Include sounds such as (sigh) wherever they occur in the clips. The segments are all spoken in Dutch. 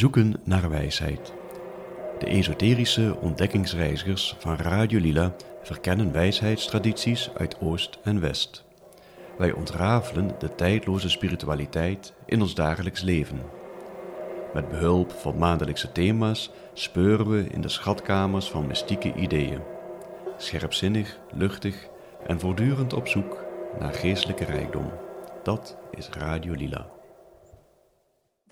Zoeken naar wijsheid. De esoterische ontdekkingsreizigers van Radio Lila verkennen wijsheidstradities uit Oost en West. Wij ontrafelen de tijdloze spiritualiteit in ons dagelijks leven. Met behulp van maandelijkse thema's speuren we in de schatkamers van mystieke ideeën. Scherpzinnig, luchtig en voortdurend op zoek naar geestelijke rijkdom. Dat is Radio Lila.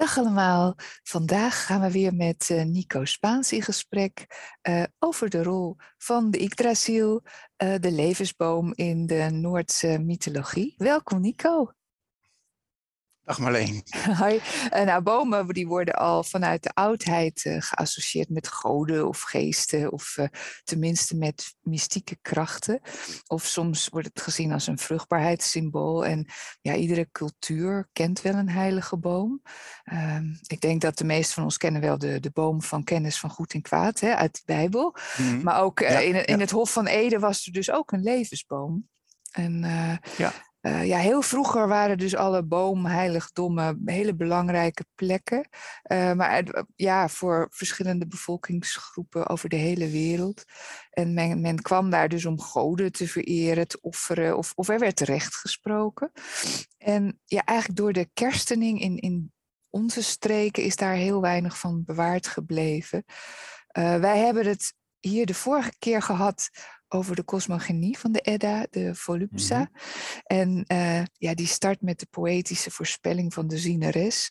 Dag allemaal. Vandaag gaan we weer met uh, Nico Spaans in gesprek uh, over de rol van de Yggdrasil, uh, de levensboom in de Noordse mythologie. Welkom Nico. Dag Marleen. (laughs) Hoi. Uh, nou, bomen die worden al vanuit de oudheid uh, geassocieerd met goden of geesten, of uh, tenminste met mystieke krachten. Of soms wordt het gezien als een vruchtbaarheidssymbool. En ja, iedere cultuur kent wel een heilige boom. Ehm, ik denk dat de meesten van ons kennen wel de, de boom van kennis van goed en kwaad hè, uit de Bijbel. Mm. Maar ook ja, in, in ja. het Hof van Eden was er dus ook een levensboom. En ja. Uh, ja, heel vroeger waren dus alle boomheiligdommen hele belangrijke plekken. Uh, maar ja, voor verschillende bevolkingsgroepen over de hele wereld. En men, men, kwam daar dus om goden te vereren, te offeren, of, of er werd terecht gesproken. En ja, eigenlijk door de kerstening in, in onze streken is daar heel weinig van bewaard gebleven. Uh, wij hebben het hier de vorige keer gehad over de cosmogenie van de Edda, de Volupsa. Mm -hmm. En uh, ja, die start met de poëtische voorspelling van de zieneres.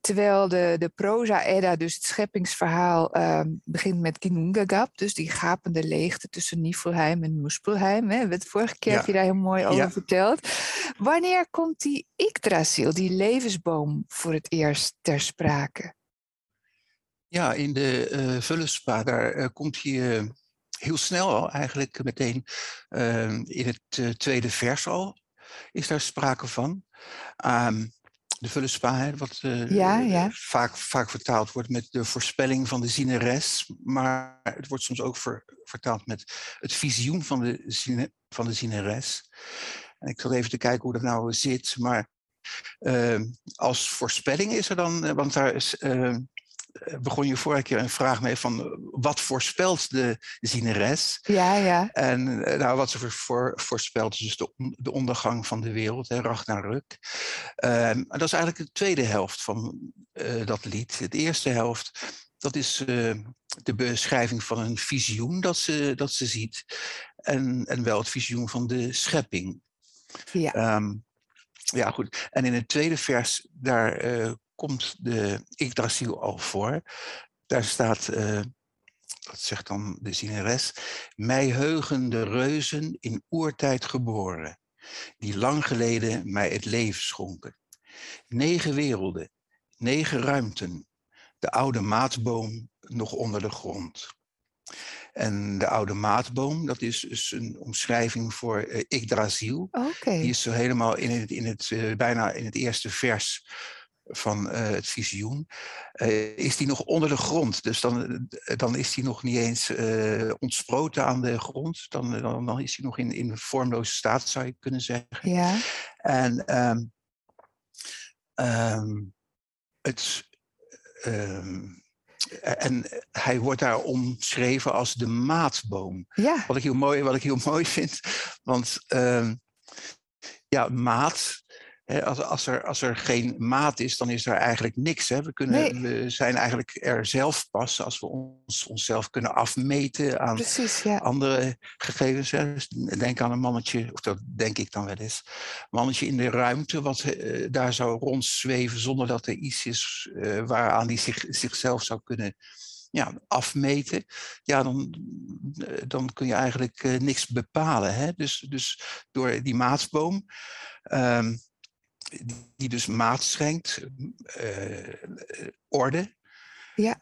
Terwijl de, de proza-Edda, dus het scheppingsverhaal, uh, begint met Ginnungagap, dus die gapende leegte tussen Niflheim en Muspelheim. Hè. De vorige keer ja. heb je daar heel mooi over ja. verteld. Wanneer komt die Yggdrasil, die levensboom, voor het eerst ter sprake? Ja, in de uh, Vulluspa, daar uh, komt hij heel snel al, eigenlijk meteen uh, in het uh, tweede vers al, is daar sprake van. Um, de Vulluspa, wat uh, ja, ja. Vaak, vaak vertaald wordt met de voorspelling van de zieneres, maar het wordt soms ook ver, vertaald met het visioen van de, zine, van de zieneres. En ik zal even te kijken hoe dat nou zit, maar als voorspelling is er dan, want daar is begon je vorige keer een vraag mee van wat voorspelt de zieneres? Ja, ja. En nou, wat ze voor, voorspelt is dus de, de ondergang van de wereld, hè, Ragnarök. Um, dat is eigenlijk de tweede helft van uh, dat lied. De eerste helft, dat is uh, de beschrijving van een visioen dat ze, dat ze ziet. En, en wel het visioen van de schepping. Ja. Um, ja, goed. En in het tweede vers, daar uh, komt de Yggdrasil al voor. Daar staat, uh, dat zegt dan de zieneres, mij heugen de reuzen in oertijd geboren, die lang geleden mij het leven schonken. Negen werelden, negen ruimten, de oude maatboom nog onder de grond. En de oude maatboom, dat is dus een omschrijving voor uh, Yggdrasil. Okay. Die is zo helemaal in het, in het, uh, bijna in het eerste vers van uh, het visioen, uh, is die nog onder de grond. Dus dan, dan is die nog niet eens uh, ontsproten aan de grond. Dan, dan, dan is die nog in, in vormloze staat, zou je kunnen zeggen. Ja. En um, um, het. Um, en hij wordt daar omschreven als de maatboom. Ja. Wat, ik heel mooi, wat ik heel mooi vind. Want ja, maat, als, als, er, als er geen maat is, dan is er eigenlijk niks. Hè. We, kunnen, nee. we zijn eigenlijk er zelf pas als we ons, onszelf kunnen afmeten aan Precies, ja. andere gegevens. Hè. Dus denk aan een mannetje, of dat denk ik dan wel eens, een mannetje in de ruimte, wat uh, daar zou rondzweven zonder dat er iets is uh, waaraan die zich, zichzelf zou kunnen ja, afmeten, ja, dan, dan kun je eigenlijk uh, niks bepalen. Hè? Dus, dus door die maatsboom. Um, die dus maat schenkt, uh, orde. Ja.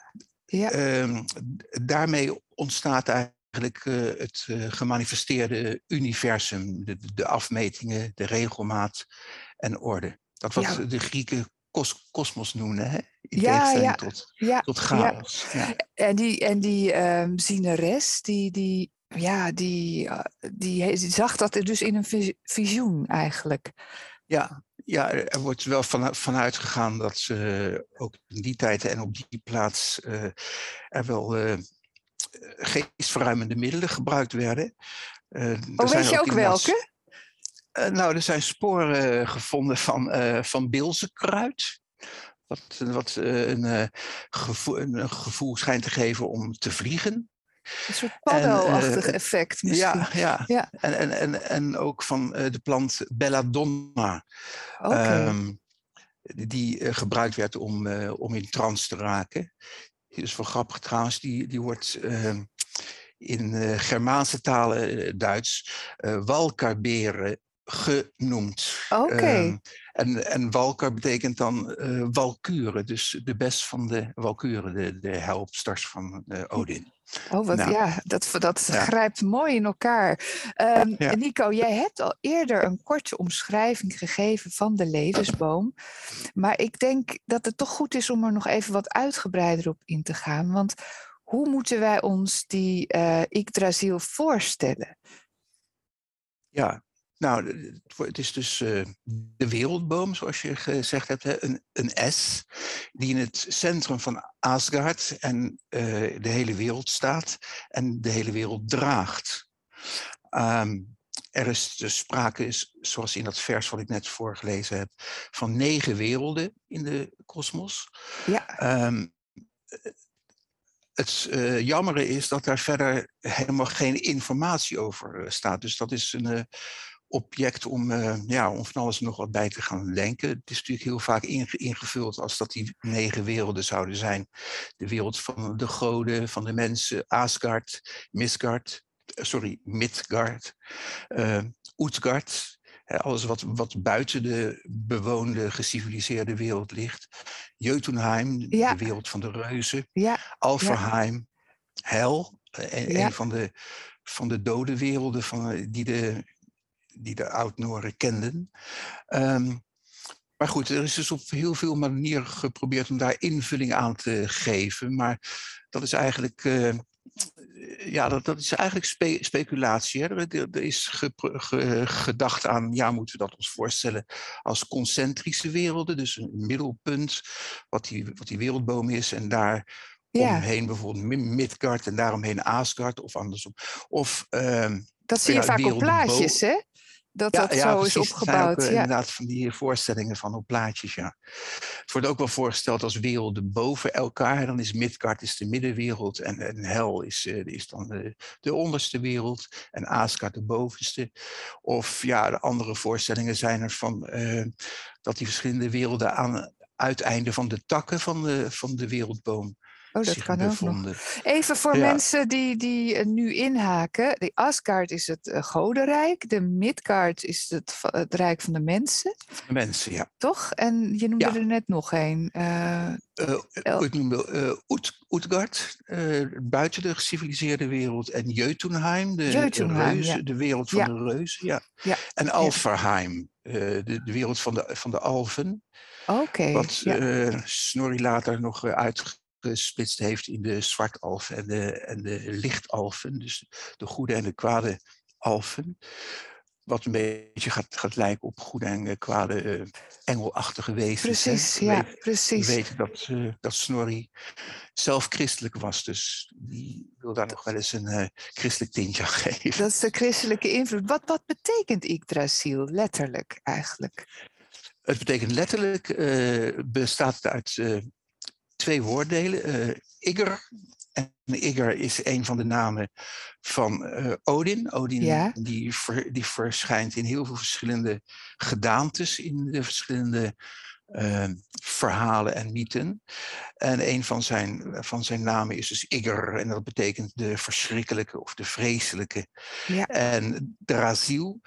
ja. Um, daarmee ontstaat eigenlijk uh, het uh, gemanifesteerde universum, de, de, afmetingen, de regelmaat en orde. Dat wat ja. de Grieken kos, kosmos noemen, hè? in ja, ja. tot, ja. tot chaos. Ja. En die, en die um, zieneres, die, die, ja, die, die, die zag dat dus in een visioen eigenlijk. Ja, ja, er wordt wel van, vanuit gegaan dat ze ook in die tijd en op die plaats uh, er wel uh, geestverruimende middelen gebruikt werden. Uh, oh, weet je ook welke? nou, er zijn sporen gevonden van, van bilzenkruid. Wat, wat een, gevoel, een gevoel schijnt te geven om te vliegen. Een soort paddo-achtig effect misschien. Ja, ja. ja. En, en, en, en ook van de plant belladonna. Okay. Um, die uh, gebruikt werd om, uh, om in trance te raken. Die is wel grappig trouwens, die, die wordt uh, in uh, Germaanse talen, Duits, walkarberen genoemd. Oké. Okay. Um, en, en walker betekent dan walkuren, dus de best van de walkuren, de, de helpsters van Odin. Oh, wat, nou. ja, dat, dat ja. grijpt mooi in elkaar. Um, ja. Nico, jij hebt al eerder een korte omschrijving gegeven van de levensboom. Maar ik denk dat het toch goed is om er nog even wat uitgebreider op in te gaan. Want hoe moeten wij ons die uh, Yggdrasil voorstellen? Ja, nou, het is dus uh, de wereldboom, zoals je gezegd hebt, hè? Een, een S, die in het centrum van Asgard en uh, de hele wereld staat en de hele wereld draagt. Um, er is dus sprake, is, zoals in dat vers wat ik net voorgelezen heb, van negen werelden in de kosmos. Ja. Um, het uh, jammere is dat daar verder helemaal geen informatie over staat. Dus dat is een, object om, uh, ja, om van alles nog wat bij te gaan denken. Het is natuurlijk heel vaak ingevuld als dat die negen werelden zouden zijn. De wereld van de goden, van de mensen, Asgard, Misgard, eh, sorry, Midgard, uh, Utgard. Alles wat, wat buiten de bewoonde, geciviliseerde wereld ligt. Jotunheim, ja. de wereld van de reuzen. Ja. Alfheim, ja. Hel, een, ja. een van de, van de dode werelden van, die de die de oud-Noren kenden. Um, maar goed, er is dus op heel veel manieren geprobeerd om daar invulling aan te geven. Maar dat is eigenlijk, uh, ja, dat, dat is eigenlijk spe speculatie. Hè? Er, er, is ge ge gedacht aan, ja, moeten we dat ons voorstellen als concentrische werelden. Dus een middelpunt, wat die, wat die wereldboom is. En daar ja. omheen bijvoorbeeld Midgard en daaromheen Asgard of andersom. Of, uh, dat zie je vaak op plaatjes, hè? Dat ja, dat ja, zo precies. is opgebouwd. Ook, ja. inderdaad van die voorstellingen van op plaatjes, ja. Het wordt ook wel voorgesteld als werelden boven elkaar. Dan is Midgard is de middenwereld en, en Hel is, uh, is dan de, de, onderste wereld en Asgard de bovenste. Of ja, de andere voorstellingen zijn er van uh, dat die verschillende werelden aan uiteinden van de takken van de, van de wereldboom Oh, dat kan ook nog. Even voor ja. mensen die, die nu inhaken. De Asgard is het uh, godenrijk. De Midgard is het, het rijk van de mensen. De mensen, ja. Toch? En je noemde ja. er net nog een. Uh, uh, ik noemde Ut, Utgard, buiten de geciviliseerde wereld. En Jotunheim, de, reuzen, ja. de wereld van de reuzen. Ja. ja. En Alferheim, de, de wereld van de, van de alfen. Oké. Okay, wat Snorri later nog uit gesplitst heeft in de zwartalfen en de, en de lichtalfen. Dus de goede en de kwade alfen. Wat een beetje gaat, gaat lijken op goede en kwade uh, engelachtige wezens. Precies, ja, precies. We weten dat, uh, dat Snorri zelf christelijk was, dus die wil daar nog wel eens een uh, christelijk tintje aan geven. Dat is de christelijke invloed. Wat, wat betekent Yggdrasil letterlijk eigenlijk? Het betekent letterlijk, bestaat uit twee woorddelen. Uh, Igor. En Igor is een van de namen van uh, Odin. Odin ja. die, ver, die verschijnt in heel veel verschillende gedaantes in de verschillende uh, verhalen en mythen. En een van zijn, van zijn namen is dus Igor. En dat betekent de verschrikkelijke of de vreselijke. Ja. En Draziel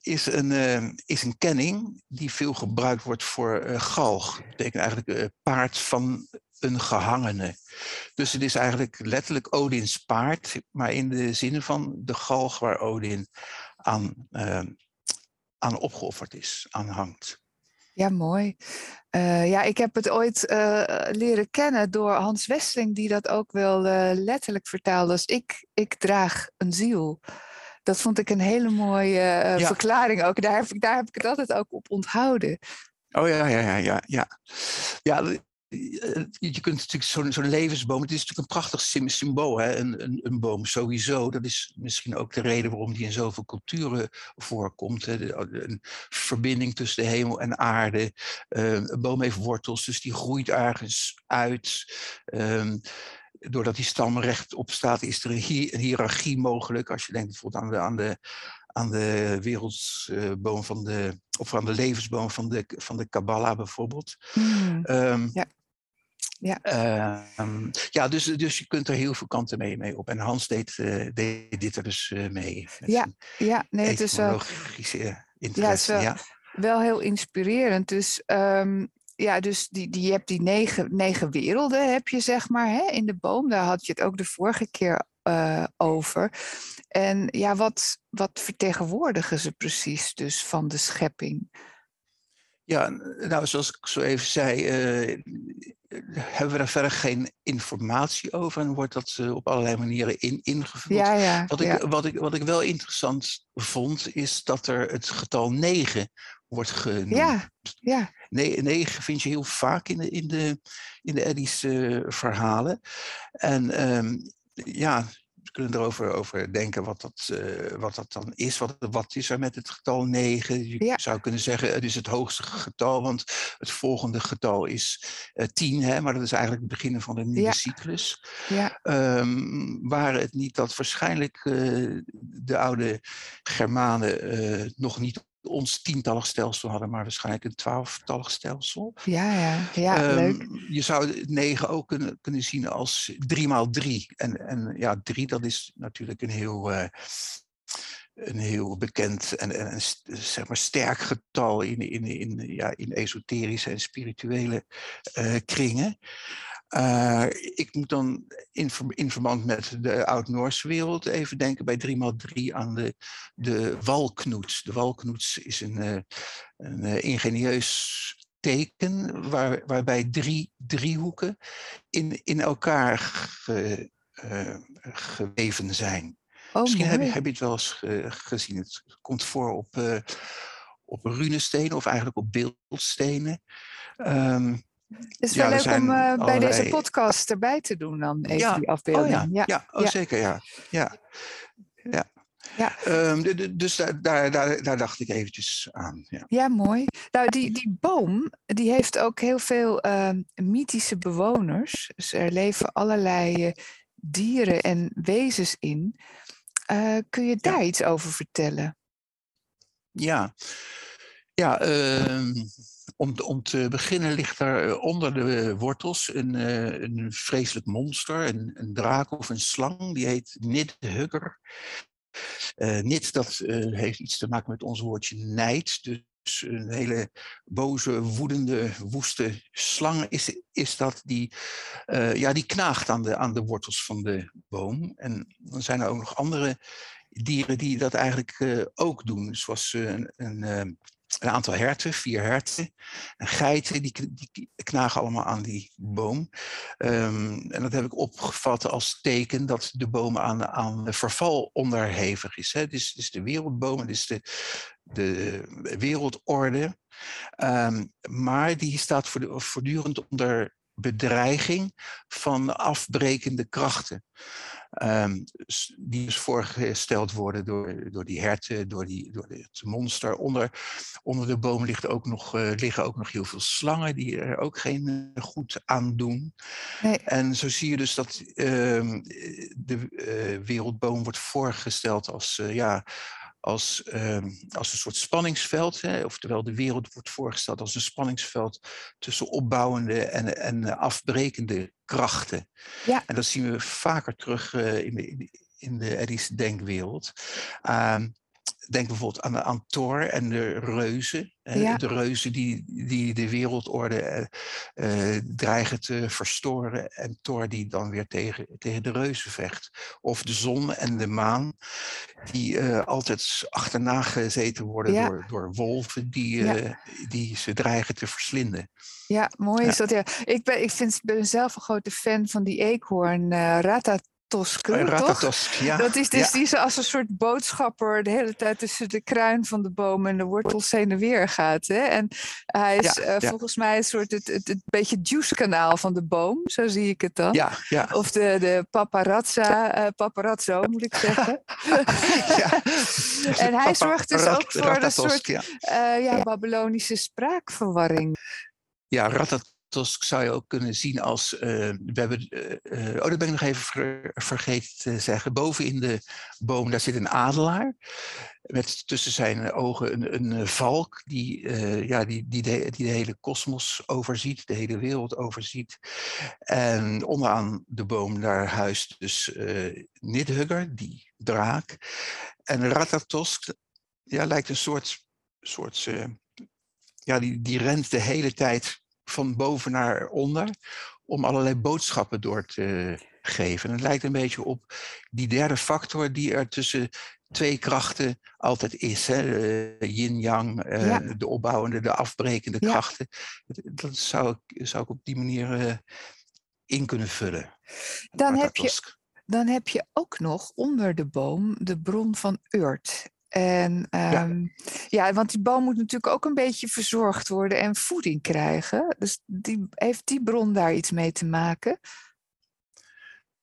is een, uh, is een kenning die veel gebruikt wordt voor uh, galg. Dat betekent eigenlijk paard van een gehangene. Dus het is eigenlijk letterlijk Odins paard, maar in de zin van de galg waar Odin aan, uh, aan opgeofferd is, aan hangt. Ja, mooi. Uh, ja, ik heb het ooit uh, leren kennen door Hans Westling, die dat ook wel letterlijk vertaalde als ik, ik draag een ziel. Dat vond ik een hele mooie eh, Ja. verklaring ook. Daar heb, ik, daar heb ik het altijd ook op onthouden. Oh ja, ja, ja, ja. Ja, ja eh, je kunt natuurlijk zo'n zo'n levensboom, het is natuurlijk een prachtig sym- symbool, hè? Een, een, een boom sowieso. Dat is misschien ook de reden waarom die in zoveel culturen voorkomt. Hè? De- Een verbinding tussen de hemel en aarde. Eh, een boom heeft wortels, dus die groeit ergens uit. Ehm, doordat die stam rechtop staat, is er een, hi- een hiërarchie mogelijk. Als je denkt bijvoorbeeld aan de, aan de, aan de wereldboom van de, of aan de levensboom van de, van de Kabbalah bijvoorbeeld. Mm, Ehm, Ja. Ja. ehm, ja, dus, dus je kunt er heel veel kanten mee, mee op. En Hans deed, eh, deed dit er dus eh, mee. Ja, ja, nee, het is wel, etymologische interesse. wel- ja. wel heel inspirerend. Dus, ehm, ja, dus die, die, je hebt die negen, negen werelden, heb je zeg maar, hè, in de boom. Daar had je het ook de vorige keer eh, over. En ja, wat, wat vertegenwoordigen ze precies dus van de schepping? Ja, nou, zoals ik zo even zei, eh, hebben we daar verder geen informatie over en wordt dat eh, op allerlei manieren in, ingevuld. Ja, ja. Wat ik, ja. wat, ik, wat ik wel interessant vond, is dat er het getal 9 wordt genoemd. Ja, ja, Ne- 9 vind je heel vaak in de, in de, in de Eddie's verhalen. En ehm, ja, kunnen erover over denken wat dat, eh, wat dat dan is. Wat, wat is er met het getal 9? Je Ja. zou kunnen zeggen, het is het hoogste getal, want het volgende getal is eh 10, hè, maar dat is eigenlijk het begin van een nieuwe Ja. cyclus. ja, Ehm, waren het niet dat waarschijnlijk eh, de oude Germanen nog niet ons tientallig stelsel hadden, maar waarschijnlijk een twaalftallig stelsel. ja, ja, ja, Ehm, leuk. Je zou negen ook kunnen, kunnen zien als drie maal drie. En, en ja, drie dat is natuurlijk een heel, eh, een heel bekend en, en zeg maar sterk getal in, in, in, ja, in esoterische en spirituele eh, kringen. Eh, ik moet dan in, in verband met de Oud-Noorse wereld even denken bij 3x3 aan de, de walknoets. De walknoets is een, eh, een eh, ingenieus teken waar, waarbij drie driehoeken in, in elkaar ge- geweven zijn. Oh, Misschien heb je, heb je het wel eens ge- gezien. Het komt voor op, eh op runestenen of eigenlijk op beeldstenen. Ehm, Het is ja, wel leuk om eh, bij deze podcast erbij te doen dan, even Ja, die oh afbeelding. ja, ja, ja, oh, zeker, ja. ja. ja. Ja. Ehm, de- de- dus daar, daar, daar, daar dacht ik eventjes aan. Ja. Ja, mooi. Nou, die, die boom, die heeft ook heel veel ehm, mythische bewoners. Dus er leven allerlei eh, dieren en wezens in. Eh, kun je daar iets over vertellen? Ja, ja ehm, om, om te beginnen ligt er eh, onder de wortels een, eh, een vreselijk monster, een, een draak of een slang, die heet Nidhugger. Eh Nid, dat eh, heeft iets te maken met ons woordje nijd. Dus een hele boze, woedende, woeste slang is, is dat. Die, eh, ja, die knaagt aan de, aan de wortels van de boom. En dan zijn er ook nog andere dieren die dat eigenlijk eh, ook doen. Zoals eh, een, een, eh, een aantal herten, vier herten. En geiten, die, die knagen allemaal aan die boom. Ehm, en dat heb ik opgevat als teken dat de boom aan, aan verval onderhevig is. Het, is de wereldboom, het is de, de wereldorde. Ehm, maar die staat voortdurend onder bedreiging van afbrekende krachten. Ehm, die dus voorgesteld worden door, door die herten, door, die, door het monster. Onder, onder de boom ligt ook nog, eh, liggen ook nog heel veel slangen die er ook geen eh, goed aan doen. Nee. En zo zie je dus dat ehm, de eh, wereldboom wordt voorgesteld als, ja, als, ehm, als een soort spanningsveld. Hè? Oftewel, de wereld wordt voorgesteld als een spanningsveld tussen opbouwende en, en afbrekende krachten. Ja. En dat zien we vaker terug eh, in de, in de, denkwereld. Ehm, Denk bijvoorbeeld aan, aan Thor en de reuzen. Ja. De reuzen die, die de wereldorde eh, eh, dreigen te verstoren. En Thor die dan weer tegen, tegen de reuzen vecht. Of de zon en de maan, die eh, altijd achterna gezeten worden Ja. door, door wolven die, Ja. die ze dreigen te verslinden. Ja, mooi is dat. Ja. Ik, ben, ik vind, ben zelf een grote fan van die eekhoorn, eh Ratatosk, ja. Dat is dus ja. die zo als een soort boodschapper de hele tijd tussen de kruin van de boom en de wortels heen en weer gaat. Hè? En hij is Ja, eh, volgens mij een soort het, het, het beetje juice-kanaal van de boom, zo zie ik het dan. Ja, ja. Of de, de paparazza, eh, paparazzo moet ik zeggen. (laughs) ja. (laughs) En hij zorgt dus ook voor een soort eh, ja, Babylonische spraakverwarring. ja Ratatosk zou je ook kunnen zien als... eh, we hebben, eh, eh, oh, dat ben ik nog even ver- vergeten te zeggen. Boven in de boom, daar zit een adelaar. Met tussen zijn ogen een, een valk die, ja, die, die, de, die de hele kosmos overziet, de hele wereld overziet. En onderaan de boom daar huist dus eh Nidhugger, die draak. En Ratatosk, ja, lijkt een soort, soort ja, die, die rent de hele tijd van boven naar onder om allerlei boodschappen door te geven. En het lijkt een beetje op die derde factor die er tussen twee krachten altijd is. Hè? eh, Yin-yang, eh, Ja. de opbouwende, de afbrekende Ja. krachten. Dat, zou, ik, zou ik op die manier eh, in kunnen vullen. Dan heb, je, dan heb je ook nog onder de boom de bron van Urt. En ehm, ja. want die boom moet natuurlijk ook een beetje verzorgd worden en voeding krijgen. Dus die, heeft die bron daar iets mee te maken?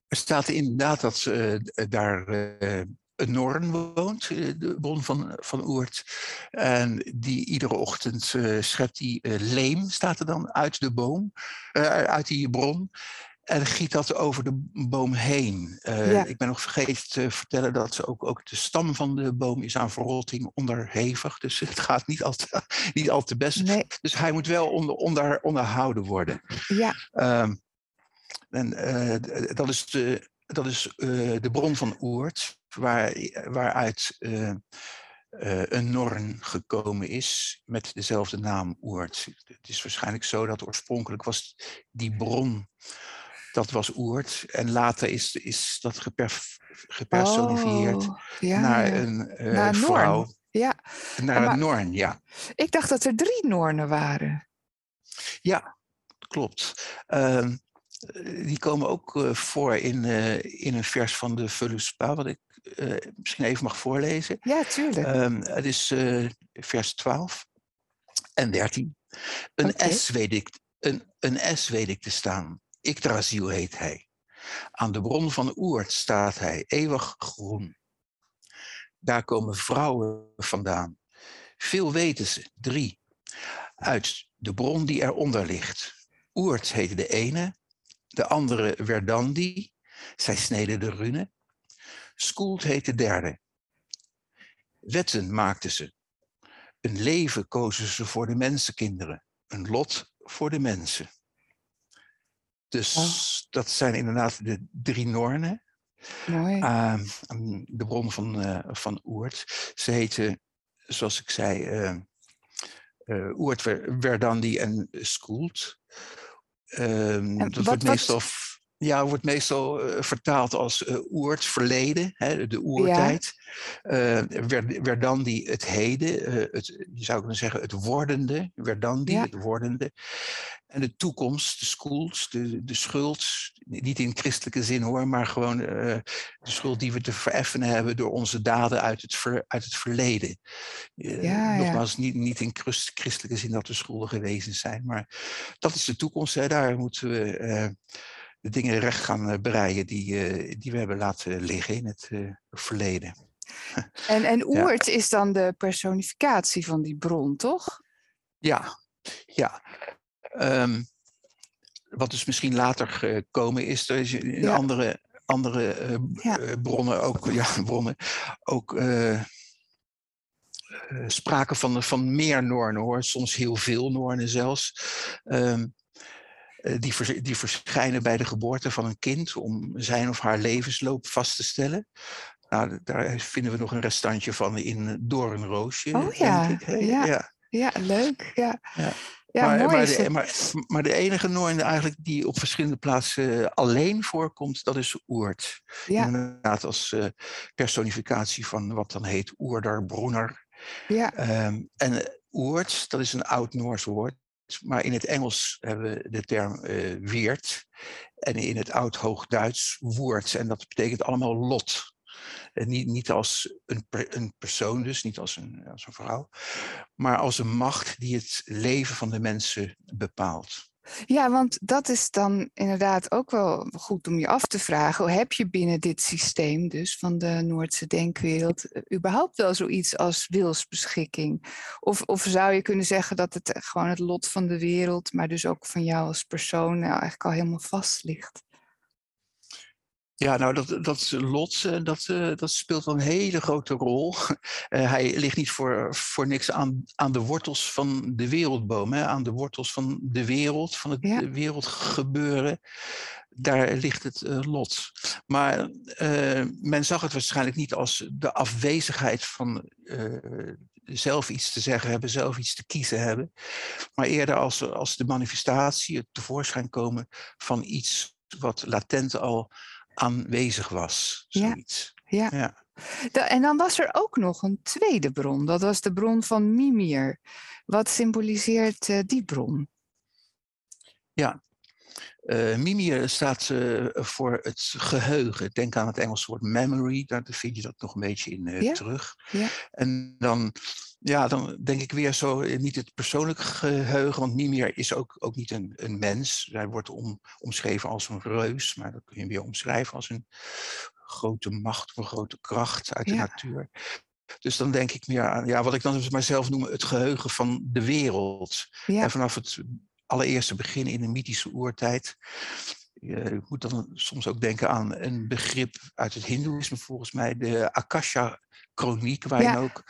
Er staat inderdaad dat eh, daar eh, een Norn woont, eh, de bron van, van Oert. En die iedere ochtend schept die eh, leem, staat er dan, uit de boom, uit die bron. En giet dat over de boom heen. Eh, Ja. Ik ben nog vergeten te vertellen dat ze ook, ook de stam van de boom is aan verrotting onderhevig. Dus het gaat niet al te, (laughs) niet al te best. Nee, Dus hij moet wel onder, onder, onderhouden worden. ja, Ehm, en eh, dat is de, dat is, eh, de bron van Oert, waar, waaruit een Norn gekomen is met dezelfde naam Oert. Het is waarschijnlijk zo dat oorspronkelijk was die bron, dat was Oert. En later is, is dat geperf, gepersonifieerd Oh, ja, naar ja. een eh, Naar vrouw. ja, Naar maar- een Norn, ja. ik dacht dat er drie Noornen waren. Ja, klopt. Ehm, eh, die komen ook eh, voor in, in een vers van de Völuspa, wat ik misschien even mag voorlezen. Ja, tuurlijk. Ehm, het is vers 12 en 13. Een. S weet ik, een, een S weet ik te staan. Yggdrasil heet hij. Aan de bron van Oert staat hij, eeuwig groen. Daar komen vrouwen vandaan. Veel weten ze, drie. Uit de bron die eronder ligt. Oert heette de ene, de andere Verdandi. Zij sneden de rune. Skoeld heet de derde. Wetten maakten ze. Een leven kozen ze voor de mensenkinderen. Een lot voor de mensen. Dus dat zijn inderdaad de drie Noornen. Mooi. Aan de bron van, eh, van Oert. Ze heten, zoals ik zei, eh eh, Oert, Ver- Verdandi en Skoelt. Ehm, En dat wat- wordt meestal, ja, wordt meestal vertaald als Oert, verleden, hè, de oertijd. Ver- Verdandi, het heden, het, je zou kunnen zeggen het wordende, Verdandi, Ja. het wordende. En de toekomst, de schools, de, de schuld, niet in christelijke zin hoor, maar gewoon eh, de schuld die we te vereffenen hebben door onze daden uit het, ver- uit het verleden. Eh, Ja, ja. nogmaals, niet, niet in christ- christelijke zin dat we schuldige wezens zijn, maar dat is de toekomst. Hè. Daar moeten we eh, de dingen recht gaan breien die, die we hebben laten liggen in het verleden. (laughs) En, en ja. Oert is dan de personificatie van die bron, toch? Ja, ja. Ehm, wat dus misschien later gekomen is, er is in Ja. andere, andere eh, Ja. eh, bronnen ook, (laughs) ja, bronnen, ook eh, sprake van, van meer Noornen hoor, soms heel veel Noornen zelfs. Ehm, eh, die, vers- die verschijnen bij de geboorte van een kind om zijn of haar levensloop vast te stellen. Nou, daar vinden we nog een restantje van in Doornroosje, Oh ja, denk ik. ja. Ja, leuk. Ja, Ja. Ja maar, mooi maar, de, het. maar, maar de enige Noorn eigenlijk die op verschillende plaatsen eh, alleen voorkomt, dat is Oert. Ja, Inderdaad als eh, personificatie van wat dan heet Oerder, Broener. ja, Ehm, en eh, Oert, dat is een oud-Noors woord. maar in het Engels hebben we de term uh, weert. En in het Oud-Hoogduits woord. En dat betekent allemaal lot. Niet, niet als een, een persoon, dus niet als een, als een vrouw, maar als een macht die het leven van de mensen bepaalt. Ja, want dat is dan inderdaad ook wel goed om je af te vragen. Heb je binnen dit systeem dus van de Noordse denkwereld eh, überhaupt wel zoiets als wilsbeschikking? Of, of zou je kunnen zeggen dat het gewoon het lot van de wereld, maar dus ook van jou als persoon, nou, eigenlijk al helemaal vast ligt? Ja, nou, dat, dat lot, eh, dat, uh, dat speelt wel een hele grote rol. Uh, (laughs) hij ligt niet voor, voor niks aan, aan de wortels van de wereldboom, hè? aan de wortels van de wereld, van het ja. wereldgebeuren. Daar ligt het uh, lot. Maar men zag het waarschijnlijk niet als de afwezigheid van zelf iets te zeggen hebben, zelf iets te kiezen hebben. Maar eerder als, als de manifestatie, het tevoorschijn komen van iets wat latent al aanwezig was. Zoiets. Ja. ja. ja. en dan was er ook nog een tweede bron. Dat was de bron van Mimir. Wat symboliseert uh, die bron? Ja, uh, Mimir staat uh, voor het geheugen. Denk aan het Engelse woord memory, daar vind je dat nog een beetje in uh, ja? terug. Ja. En dan ja, dan denk ik weer zo, eh, niet het persoonlijke geheugen, want Mimir is ook, ook niet een, een mens. Hij wordt om, omschreven als een reus, maar dat kun je weer omschrijven als een grote macht of een grote kracht uit de natuur. Dus dan denk ik meer aan, ja, wat ik dan maar zelf noem, het geheugen van de wereld. En vanaf het allereerste begin in de mythische oertijd. Je moet dan soms ook denken aan een begrip uit het Hindoeïsme, volgens mij, de Akasha-chroniek, waarin ook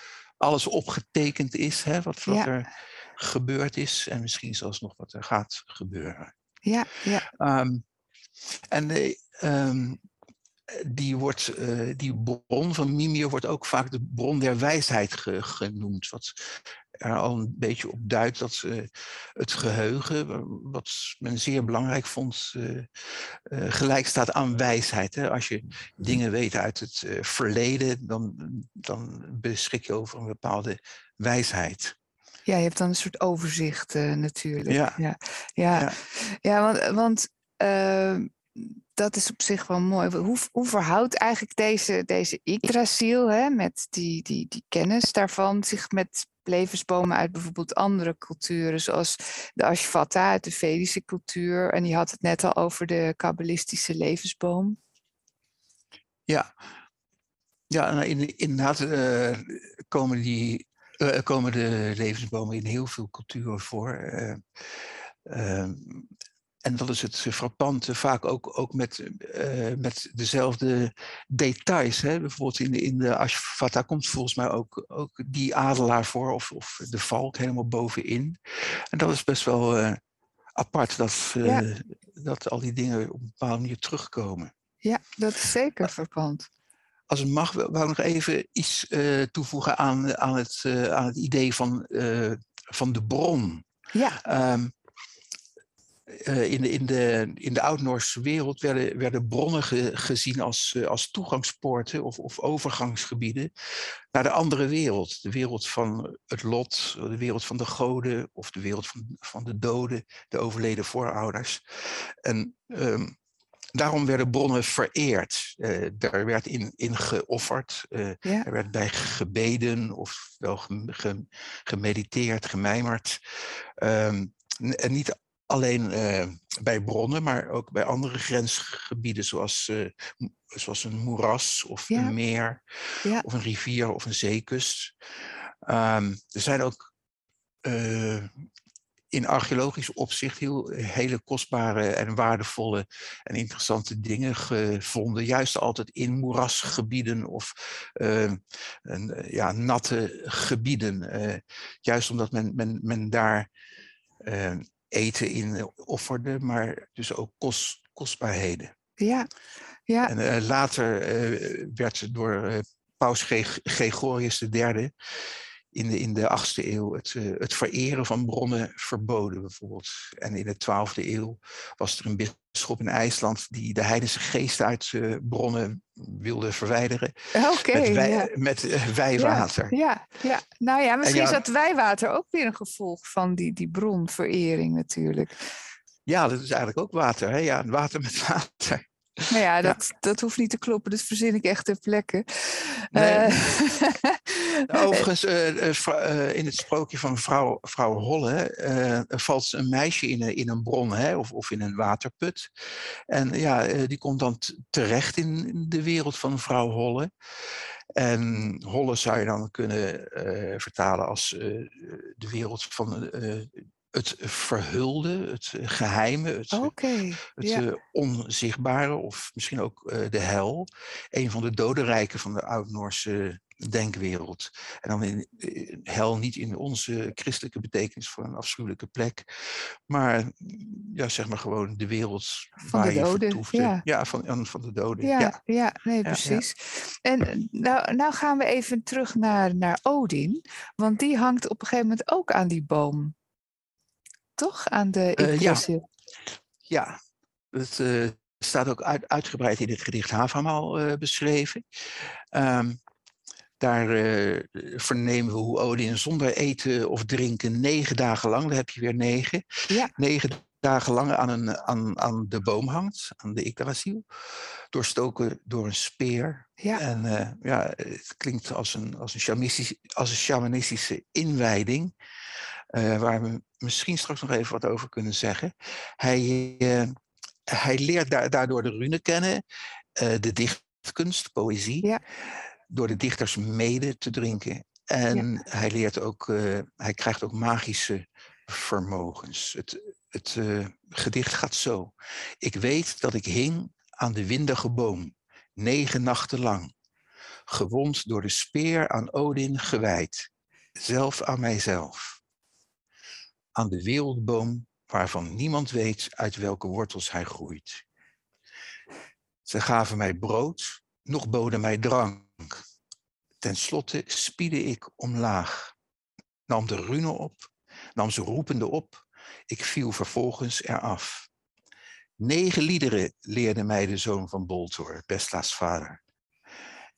alles opgetekend is, hè, wat, wat er gebeurd is en misschien zelfs nog wat er gaat gebeuren. Ja, ja. Um, en um, die, wordt, uh, die bron van Mimir wordt ook vaak de bron der wijsheid ge, genoemd. Wat er al een beetje op duidt dat uh, het geheugen, wat men zeer belangrijk vond, uh, uh, gelijk staat aan wijsheid. Hè? Als je dingen weet uit het verleden, dan, dan beschik je over een bepaalde wijsheid. Ja, je hebt dan een soort overzicht natuurlijk. Ja, ja. ja. ja. ja want, want dat is op zich wel mooi. Hoe, hoe verhoudt eigenlijk deze, deze Yggdrasil, hè, met die, die, die kennis daarvan, zich met levensbomen uit bijvoorbeeld andere culturen, zoals de Ashvata uit de Vedische cultuur. En die had het net al over de kabbalistische levensboom. Ja, ja nou, in, inderdaad uh, komen, die, uh, komen de levensbomen in heel veel culturen voor. Uh, en dat is het frappante, vaak ook, ook met, uh, met dezelfde details. Hè? Bijvoorbeeld in de, in de Ashvata komt volgens mij ook, ook die adelaar voor, of, of de valk helemaal bovenin. En dat is best wel uh, apart, dat, uh, ja. dat al die dingen op een bepaalde manier terugkomen. Ja, dat is zeker verpand. Als het mag, wou ik nog even iets toevoegen aan, aan, het, aan het idee van, van de bron. Ja. Um, uh, in, de, in, de, in de Oud-Noorse wereld werden, werden bronnen ge, gezien als, uh, als toegangspoorten of, of overgangsgebieden naar de andere wereld. De wereld van het lot, de wereld van de goden of de wereld van, van de doden, de overleden voorouders. En um, daarom werden bronnen vereerd. Uh, daar werd in, in geofferd. Ja. Er werd bij gebeden of wel gemediteerd, gemijmerd. Um, en niet alleen uh, bij bronnen, maar ook bij andere grensgebieden, zoals, uh, zoals een moeras of ja. een meer, ja. of een rivier of een zeekust. Um, er zijn ook uh, in archeologisch opzicht heel, hele kostbare en waardevolle en interessante dingen gevonden. Juist altijd in moerasgebieden of een, ja, natte gebieden. juist omdat men, men, men daar eten in eh, offerde, maar dus ook kost, kostbaarheden. Ja, ja. En uh, later uh, werd door uh, paus Gregorius III in de, in de 8e eeuw het, eh, het vereren van bronnen verboden, bijvoorbeeld. En in de 12e eeuw was er een bisschop in IJsland die de heidense geesten uit uh, bronnen wilde verwijderen. Oké. met, wij, ja. met uh, wijwater. Ja, ja, nou ja, misschien ja, is dat wijwater ook weer een gevolg van die, die bronverering natuurlijk. Ja, dat is eigenlijk ook water. Hè? Ja, water met water. Nou ja, dat, ja. dat hoeft niet te kloppen. Dat verzin ik echt ter plekke. Nee. Uh, (laughs) (laughs) Overigens, uh, uh, in het sprookje van vrouw, vrouw Holle valt een meisje in een, in een bron hè, of, of in een waterput. En ja, die komt dan terecht in de wereld van vrouw Holle. En Holle zou je dan kunnen vertalen als de wereld van het verhulde, het geheime, het, okay, het ja. uh, onzichtbare of misschien ook uh, de hel. Een van de dodenrijken van de Oud-Noorse denkwereld. En dan in, in, hel niet in onze christelijke betekenis voor een afschuwelijke plek, maar ja, zeg maar gewoon de wereld van waar de je doden, vertoefde. Ja. ja, van, van de doden. Ja, Ja, ja. nee, precies. En nou, nou gaan we even terug naar, naar Odin, want die hangt op een gegeven moment ook aan die boom toch? Aan de uh, ja. ja, het uh, staat ook uit, uitgebreid in het gedicht Havamaal uh, beschreven. Um, daar vernemen we hoe Odin zonder eten of drinken negen dagen lang, daar heb je weer negen, ja. negen dagen lang aan, een, aan, aan de boom hangt, aan de Yggdrasil, doorstoken door een speer. Ja. En ja, het klinkt als een, als een, shamanistische, als een shamanistische inwijding. Uh, waar we misschien straks nog even wat over kunnen zeggen. Hij, uh, hij leert da daardoor de rune kennen, uh, de dichtkunst, poëzie, ja. door de dichters mede te drinken. En Ja. hij leert ook, hij krijgt ook magische vermogens. Het, het gedicht gaat zo. Ik weet dat ik hing aan de windige boom, negen nachten lang, gewond door de speer aan Odin gewijd, zelf aan mijzelf aan de wereldboom waarvan niemand weet uit welke wortels hij groeit. Ze gaven mij brood, nog boden mij drank. Ten slotte spiedde ik omlaag, nam de rune op, nam ze roepende op, ik viel vervolgens eraf. Negen liederen leerde mij de zoon van Boltor, Bestla's vader.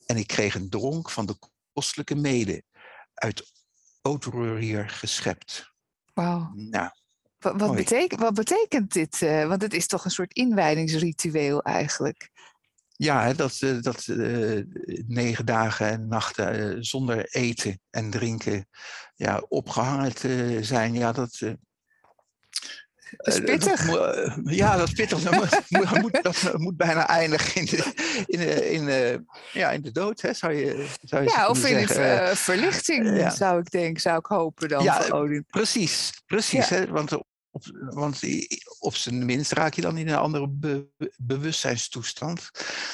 En ik kreeg een dronk van de kostelijke mede, uit Otrurier geschept. Wauw. Nou, Wat, wat, betekent, wat betekent dit? eh, want het is toch een soort inwijdingsritueel eigenlijk. Ja, dat, dat eh, negen dagen en nachten eh, zonder eten en drinken ja, opgehangen te zijn, ja, dat. Eh, Dat is pittig. eh, ja, dat is pittig. (laughs) Dat moet, dat moet bijna eindigen in de, in de, in de, ja, in de dood, hè, zou je, zou je Ja, of in. Eh, verlichting, ja. zou ik denken, zou ik hopen dan Ja, voor Odin. Precies, precies. Hè? Want, op, want op zijn minst raak je dan in een andere be- bewustzijnstoestand.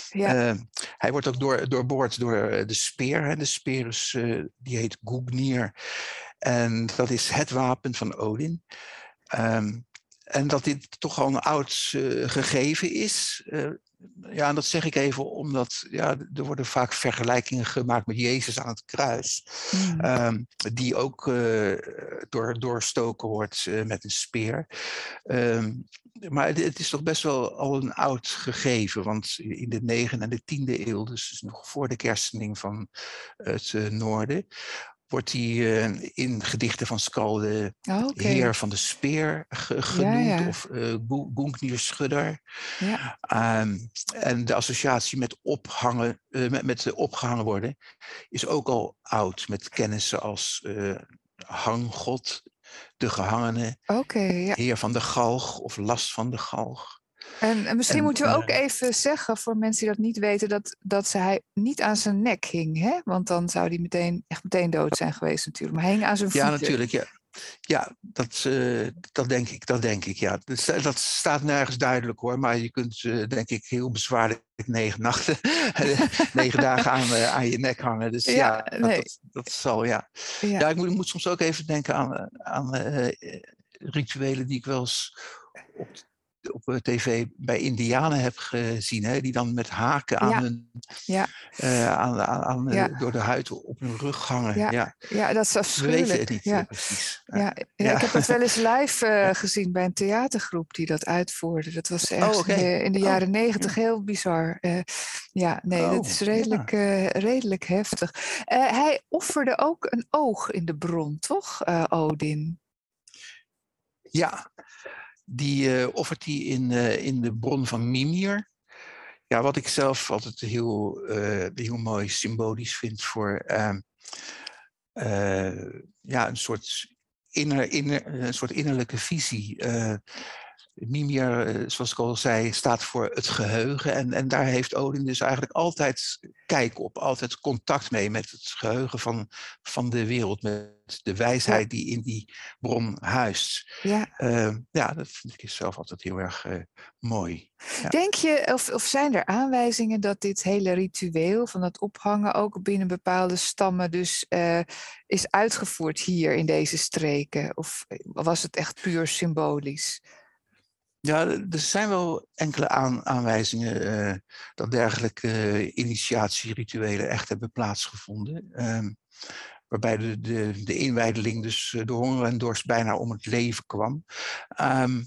Ja. Hij wordt ook door, doorboord door de speer. Hè? De speer is, die heet Gugnir. En dat is het wapen van Odin. Ehm, en dat dit toch al een oud eh, gegeven is. eh, ja, en dat zeg ik even omdat ja, er worden vaak vergelijkingen gemaakt met Jezus aan het kruis. Mm. Ehm, die ook eh, door, doorstoken wordt met een speer. Ehm, maar het, het is toch best wel al een oud gegeven, want in de 9e en de 10e eeuw, dus nog voor de kerstening van het noorden, wordt die eh, in gedichten van Skalde Oh, Oké. heer van de speer ge- genoemd, ja. of uh, Gungnir Schudder. Ja. Ehm, en de associatie met ophangen, eh, met, met eh, opgehangen worden, is ook al oud. Met kennissen als hanggod, de gehangene, heer van de galg of last van de galg. En, en misschien En, moeten we ook eh, even zeggen voor mensen die dat niet weten, dat, dat ze hij niet aan zijn nek hing. Hè? Want dan zou hij meteen, echt meteen dood zijn geweest natuurlijk. Maar hij hing aan zijn Ja, voeten. natuurlijk. Ja, ja dat, eh, dat, denk ik, dat denk ik. Ja. Dat, dat staat nergens duidelijk hoor. Maar je kunt, eh, denk ik, heel bezwaarlijk negen nachten, (laughs) negen dagen aan, aan je nek hangen. Dus Ja, ja, dat, nee. dat, dat zal ja. Ja. Ja, ik moet, ik moet soms ook even denken aan, aan rituelen die ik wel eens op op eh, tv bij Indianen heb gezien, hè, die dan met haken aan Ja. hun, Ja. eh, aan, aan, eh, Ja. door de huid op hun rug hangen. Ja, Ja, dat is We afschuwelijk. weten het niet ja. precies. Ik heb het wel eens live (laughs) gezien bij een theatergroep die dat uitvoerde. Dat was ergens oké. in de, in de Oh, jaren negentig heel bizar. Ja, nee, dat Oh, is redelijk, redelijk heftig. Hij offerde ook een oog in de bron, toch, Odin? Ja, die eh, offert hij in, eh, in de bron van Mimir. Ja, wat ik zelf altijd heel, eh, heel mooi symbolisch vind voor ehm, eh, ja, een, soort inner, inner, een soort innerlijke visie. Mimir, eh, zoals ik al zei, staat voor het geheugen. En, en daar heeft Odin dus eigenlijk altijd kijk op, altijd contact mee met het geheugen van, van de wereld, met de wijsheid die in die bron huist. Ja. Eh, ja, dat vind ik zelf altijd heel erg eh, mooi. Ja. Denk je, of, of zijn er aanwijzingen dat dit hele ritueel van het ophangen ook binnen bepaalde stammen dus is uitgevoerd hier in deze streken? Of was het echt puur symbolisch? Ja, er zijn wel enkele aan, aanwijzingen eh, dat dergelijke eh, initiatierituelen echt hebben plaatsgevonden. Ehm, waarbij de, de, de inwijdeling dus eh, door honger en dorst bijna om het leven kwam. Ehm,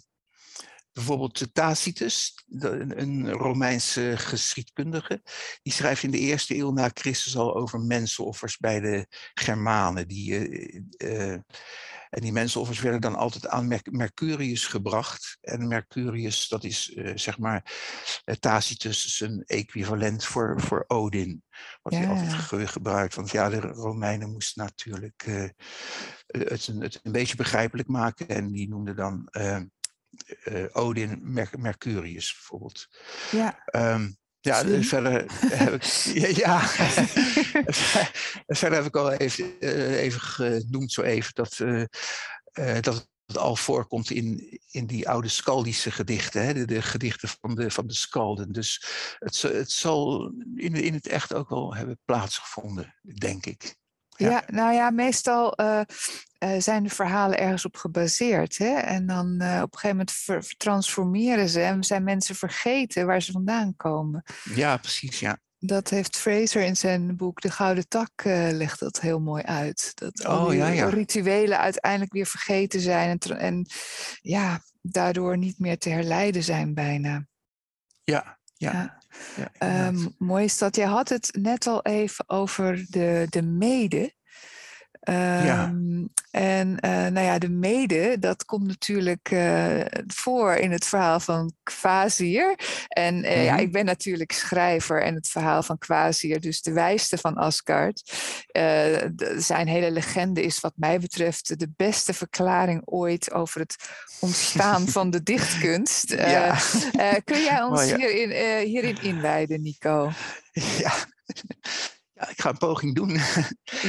bijvoorbeeld de Tacitus, een- Romeinse geschiedkundige, die schrijft in de eerste eeuw na Christus al over mensenoffers bij de Germanen. Die, eh, eh, en die mensenoffers werden dan altijd aan Merc- Mercurius gebracht. En Mercurius, dat is eh, zeg maar eh, Tacitus een equivalent voor, voor Odin. Wat hij altijd gebruikt. Want ja, de Romeinen moesten natuurlijk eh, het, een, het een beetje begrijpelijk maken. En die noemden dan eh, eh, Odin Mer- Mercurius bijvoorbeeld. Ja, Ehm, ja, verder heb ik. (laughs) Ja, (laughs) verder heb ik al even, eh, even genoemd, zo even, dat, eh, eh, dat het al voorkomt in, in die oude Skaldische gedichten, hè, de, de gedichten van de, van de Skalden. Dus het, het zal in, in het echt ook wel hebben plaatsgevonden, denk ik. Ja. Ja. nou ja, meestal eh, eh, zijn de verhalen ergens op gebaseerd. Hè? En dan eh, op een gegeven moment ver- transformeren ze en zijn mensen vergeten waar ze vandaan komen. Ja, precies, ja. Dat heeft Fraser in zijn boek De Gouden Tak legt dat heel mooi uit. Dat al Oh, die ja, ja. rituelen uiteindelijk weer vergeten zijn en, en ja, daardoor niet meer te herleiden zijn bijna. Ja, ja. Ja. Ja. Ehm, mooi is dat. Je had het net al even over de, de mede. Ehm, En eh, nou ja, de mede, dat komt natuurlijk eh, voor in het verhaal van Kvasir. En eh, ja, Mhm. ik ben natuurlijk schrijver en het verhaal van Kvasir, dus de wijste van Asgard. zijn hele legende is wat mij betreft de beste verklaring ooit over het ontstaan (laughs) van de dichtkunst. Ja. kun jij (laughs) ons ja. hierin, hierin inwijden, Nico? (laughs) ja. ja, ik ga een poging doen.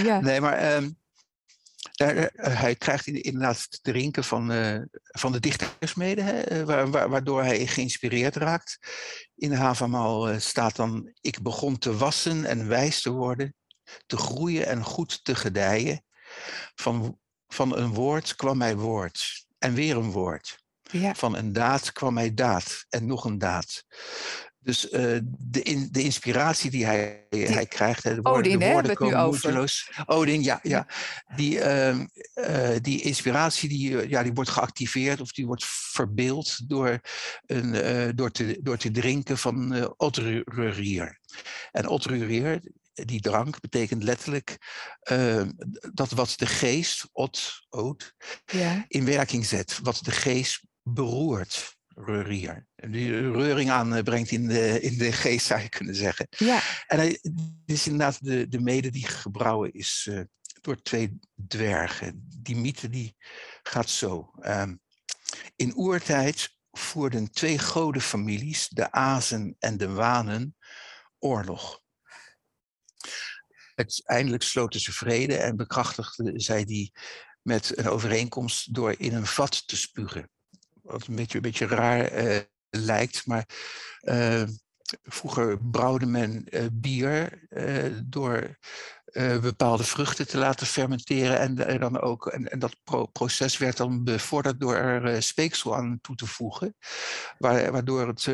Ja, Nee, maar ehm, daar, eh, hij krijgt in- inderdaad het drinken van, eh, van de dichtersmede, hè, eh, wa- wa- waardoor hij geïnspireerd raakt. In de Havamaal eh, staat dan, ik begon te wassen en wijs te worden, te groeien en goed te gedijen. Van, van een woord kwam mij woord en weer een woord. ja, Van een daad kwam mij daad en nog een daad. Dus eh, de, in, de inspiratie die hij, hij krijgt, hè, de woorden, Odin, de woorden komen over. moeiteloos. Odin, ja, ja. Die, ehm, eh, die inspiratie die, eh, ja, die wordt geactiveerd of die wordt verbeeld door, een, door, te, door te drinken van uh, Otrurier. En Otrurier, die drank, betekent letterlijk eh, dat wat de geest, ot, oot, ja. in werking zet, wat de geest beroert. Reurier. Die reuring aanbrengt in de, (laughs) in de geest, zou je kunnen zeggen. ja. En hij, dit is inderdaad de, de mede die gebrouwen is eh, door twee dwergen. Die mythe die gaat zo. Ehm, in oertijd voerden twee godenfamilies, de Azen en de Wanen, oorlog. Uiteindelijk sloten ze vrede en bekrachtigden zij die met een overeenkomst door in een vat te spugen. Wat een beetje, een beetje raar eh, lijkt, maar eh, vroeger brouwde men eh, bier door bepaalde vruchten te laten fermenteren. En, dan ook, en, en dat proces werd dan bevorderd door er speeksel aan toe te voegen. waardoor het,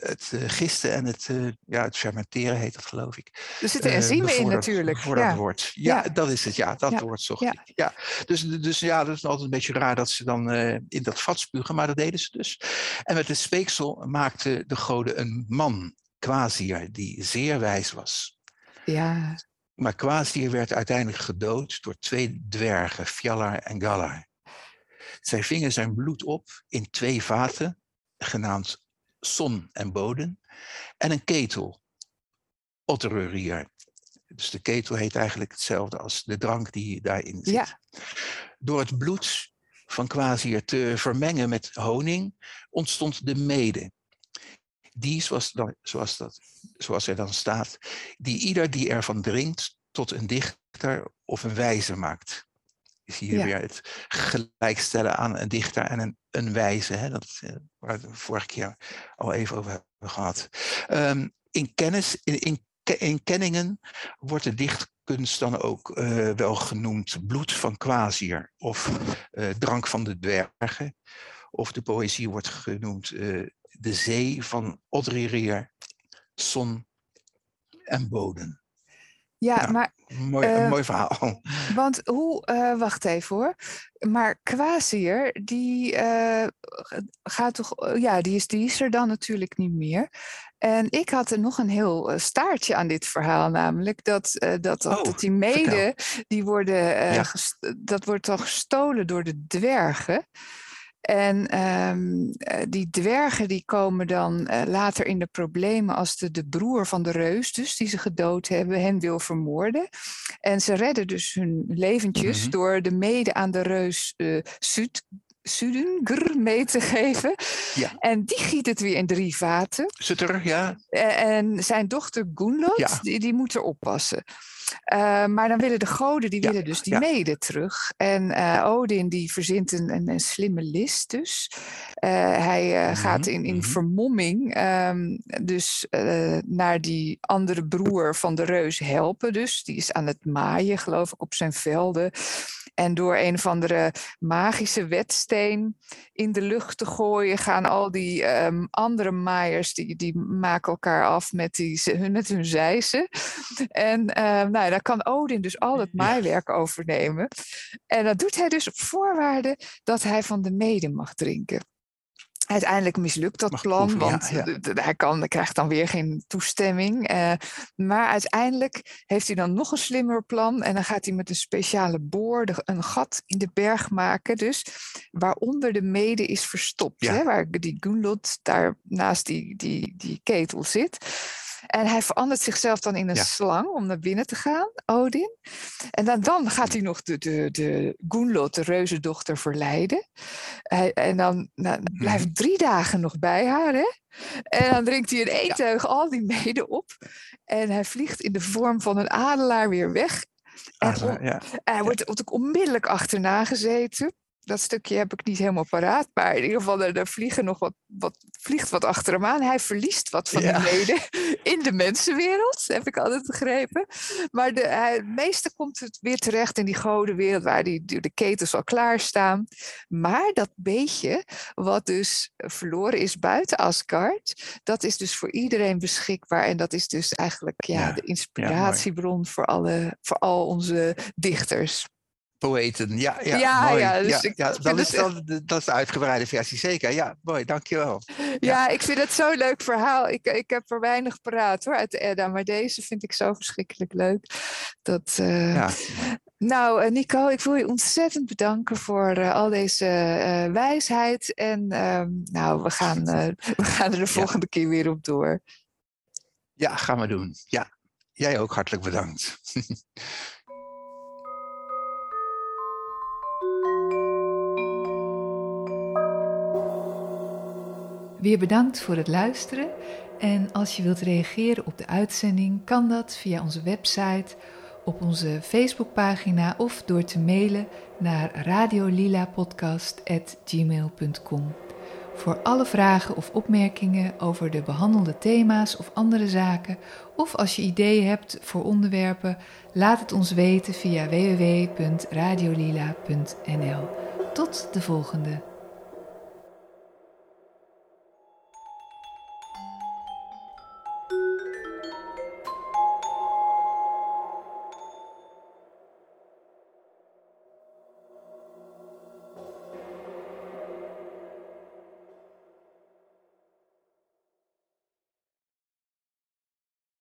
het gisten en het, ja, het fermenteren heet dat geloof ik. Er zitten enzymen in natuurlijk. Ja. Wordt. Ja, ja, dat is het. Ja, dat ja. woord zocht ja. ik. Ja. Dus, dus ja, dat is altijd een beetje raar dat ze dan in dat vat spugen, maar dat deden ze dus. En met het speeksel maakte de goden een man, Quasir, die zeer wijs was. Ja. Maar Quasir werd uiteindelijk gedood door twee dwergen, Fjallar en Gallar. Zij vingen zijn bloed op in twee vaten, genaamd Son en Boden, en een ketel, Otterurier. Dus de ketel heet eigenlijk hetzelfde als de drank die daarin zit. Ja. Door het bloed van Quasir te vermengen met honing ontstond de mede die, zoals, dan, zoals, dat, zoals er dan staat, die ieder die ervan drinkt tot een dichter of een wijze maakt. Is hier weer het gelijkstellen aan een dichter en een, een wijze, hè, dat, eh, waar we vorige keer al even over hebben gehad. Um, in kennis, in, in, in kenningen wordt de dichtkunst dan ook uh, wel genoemd bloed van Quasir of uh, drank van de dwergen. Of de poëzie wordt genoemd uh, de zee van Odririer, zon en bodem. Ja, maar... Mooi, uh, een mooi verhaal. Want hoe... Uh, wacht even hoor. Maar Quasir, die uh, gaat toch... ja, die is, die is er dan natuurlijk niet meer. En ik had er nog een heel staartje aan dit verhaal, namelijk dat, dat, dat, oh, dat die mede, die worden, ja. dat wordt dan gestolen door de dwergen. En um, die dwergen die komen dan uh, later in de problemen als de, de broer van de reus, dus die ze gedood hebben, hen wil vermoorden. En ze redden dus hun leventjes mm -hmm. door de mede aan de reus uh, Sud, Sudengr mee te geven. Ja. En die giet het weer in drie vaten. Sutter, ja. En zijn dochter Gunlot, ja. die, die moet er oppassen. Uh, maar dan willen de goden, die ja, willen dus die ja. mede terug. En uh, Odin die verzint een, een, een slimme list dus. Uh, hij mm -hmm, gaat in, in mm -hmm. vermomming um, dus naar die andere broer van de reus helpen dus. Die is aan het maaien geloof ik op zijn velden. En door een of andere magische wetsteen in de lucht te gooien, gaan al die um, andere maaiers, die, die maken elkaar af met, die, met hun zijzen. En uh, nou, daar kan Odin dus al het maaiwerk overnemen. En dat doet hij dus op voorwaarde dat hij van de mede mag drinken. Uiteindelijk mislukt dat Mag plan, proeven, want ja, ja. hij kan, krijgt dan weer geen toestemming. Uh, maar uiteindelijk heeft hij dan nog een slimmer plan. En dan gaat hij met een speciale boor de, een gat in de berg maken. Dus waaronder de mede is verstopt. Ja. Hè, waar die Gunlot daar naast die, die, die ketel zit. En hij verandert zichzelf dan in een ja. slang om naar binnen te gaan, Odin. En dan, dan gaat hij nog de, de, de Gunlot, de reuzendochter, verleiden. Hij, en dan nou, blijft drie dagen nog bij haar. Hè? En dan drinkt hij in één teug ja. al die mede op. En hij vliegt in de vorm van een adelaar weer weg. En, Adelaar, ja. hij wordt onmiddellijk achterna gezeten dat stukje heb ik niet helemaal paraat. Maar in ieder geval, er, er vliegen nog wat, wat, vliegt wat achter hem aan. Hij verliest wat van ja. die mede (laughs) in de mensenwereld, heb ik altijd begrepen. Maar de, hij, het meeste komt het weer terecht in die godenwereld, waar die, de ketens al klaarstaan. Maar dat beetje, wat dus verloren is buiten Asgard, dat is dus voor iedereen beschikbaar. En dat is dus eigenlijk ja, ja. de inspiratiebron ja, voor, alle, voor al onze dichters poëten. Ja, ja, ja, mooi. ja, dus ja, ja dat, is, dat, dat is de uitgebreide versie, zeker. Ja, mooi, dankjewel. Ja, ja ik vind het zo'n leuk verhaal. Ik, ik heb er weinig paraat hoor, uit de Edda, maar deze vind ik zo verschrikkelijk leuk. Dat, uh, ja. Nou, Nico, ik wil je ontzettend bedanken voor uh, al deze uh, wijsheid. En uh, nou, we gaan, we gaan er de volgende keer weer op door. Ja, gaan we doen. Ja, jij ook hartelijk bedankt. (laughs) Weer bedankt voor het luisteren. En als je wilt reageren op de uitzending, kan dat via onze website, op onze Facebookpagina of door te mailen naar radiolilapodcast.gmail.com. Voor alle vragen of opmerkingen over de behandelde thema's of andere zaken, of als je ideeën hebt voor onderwerpen, laat het ons weten via www.radiolila.nl. Tot de volgende.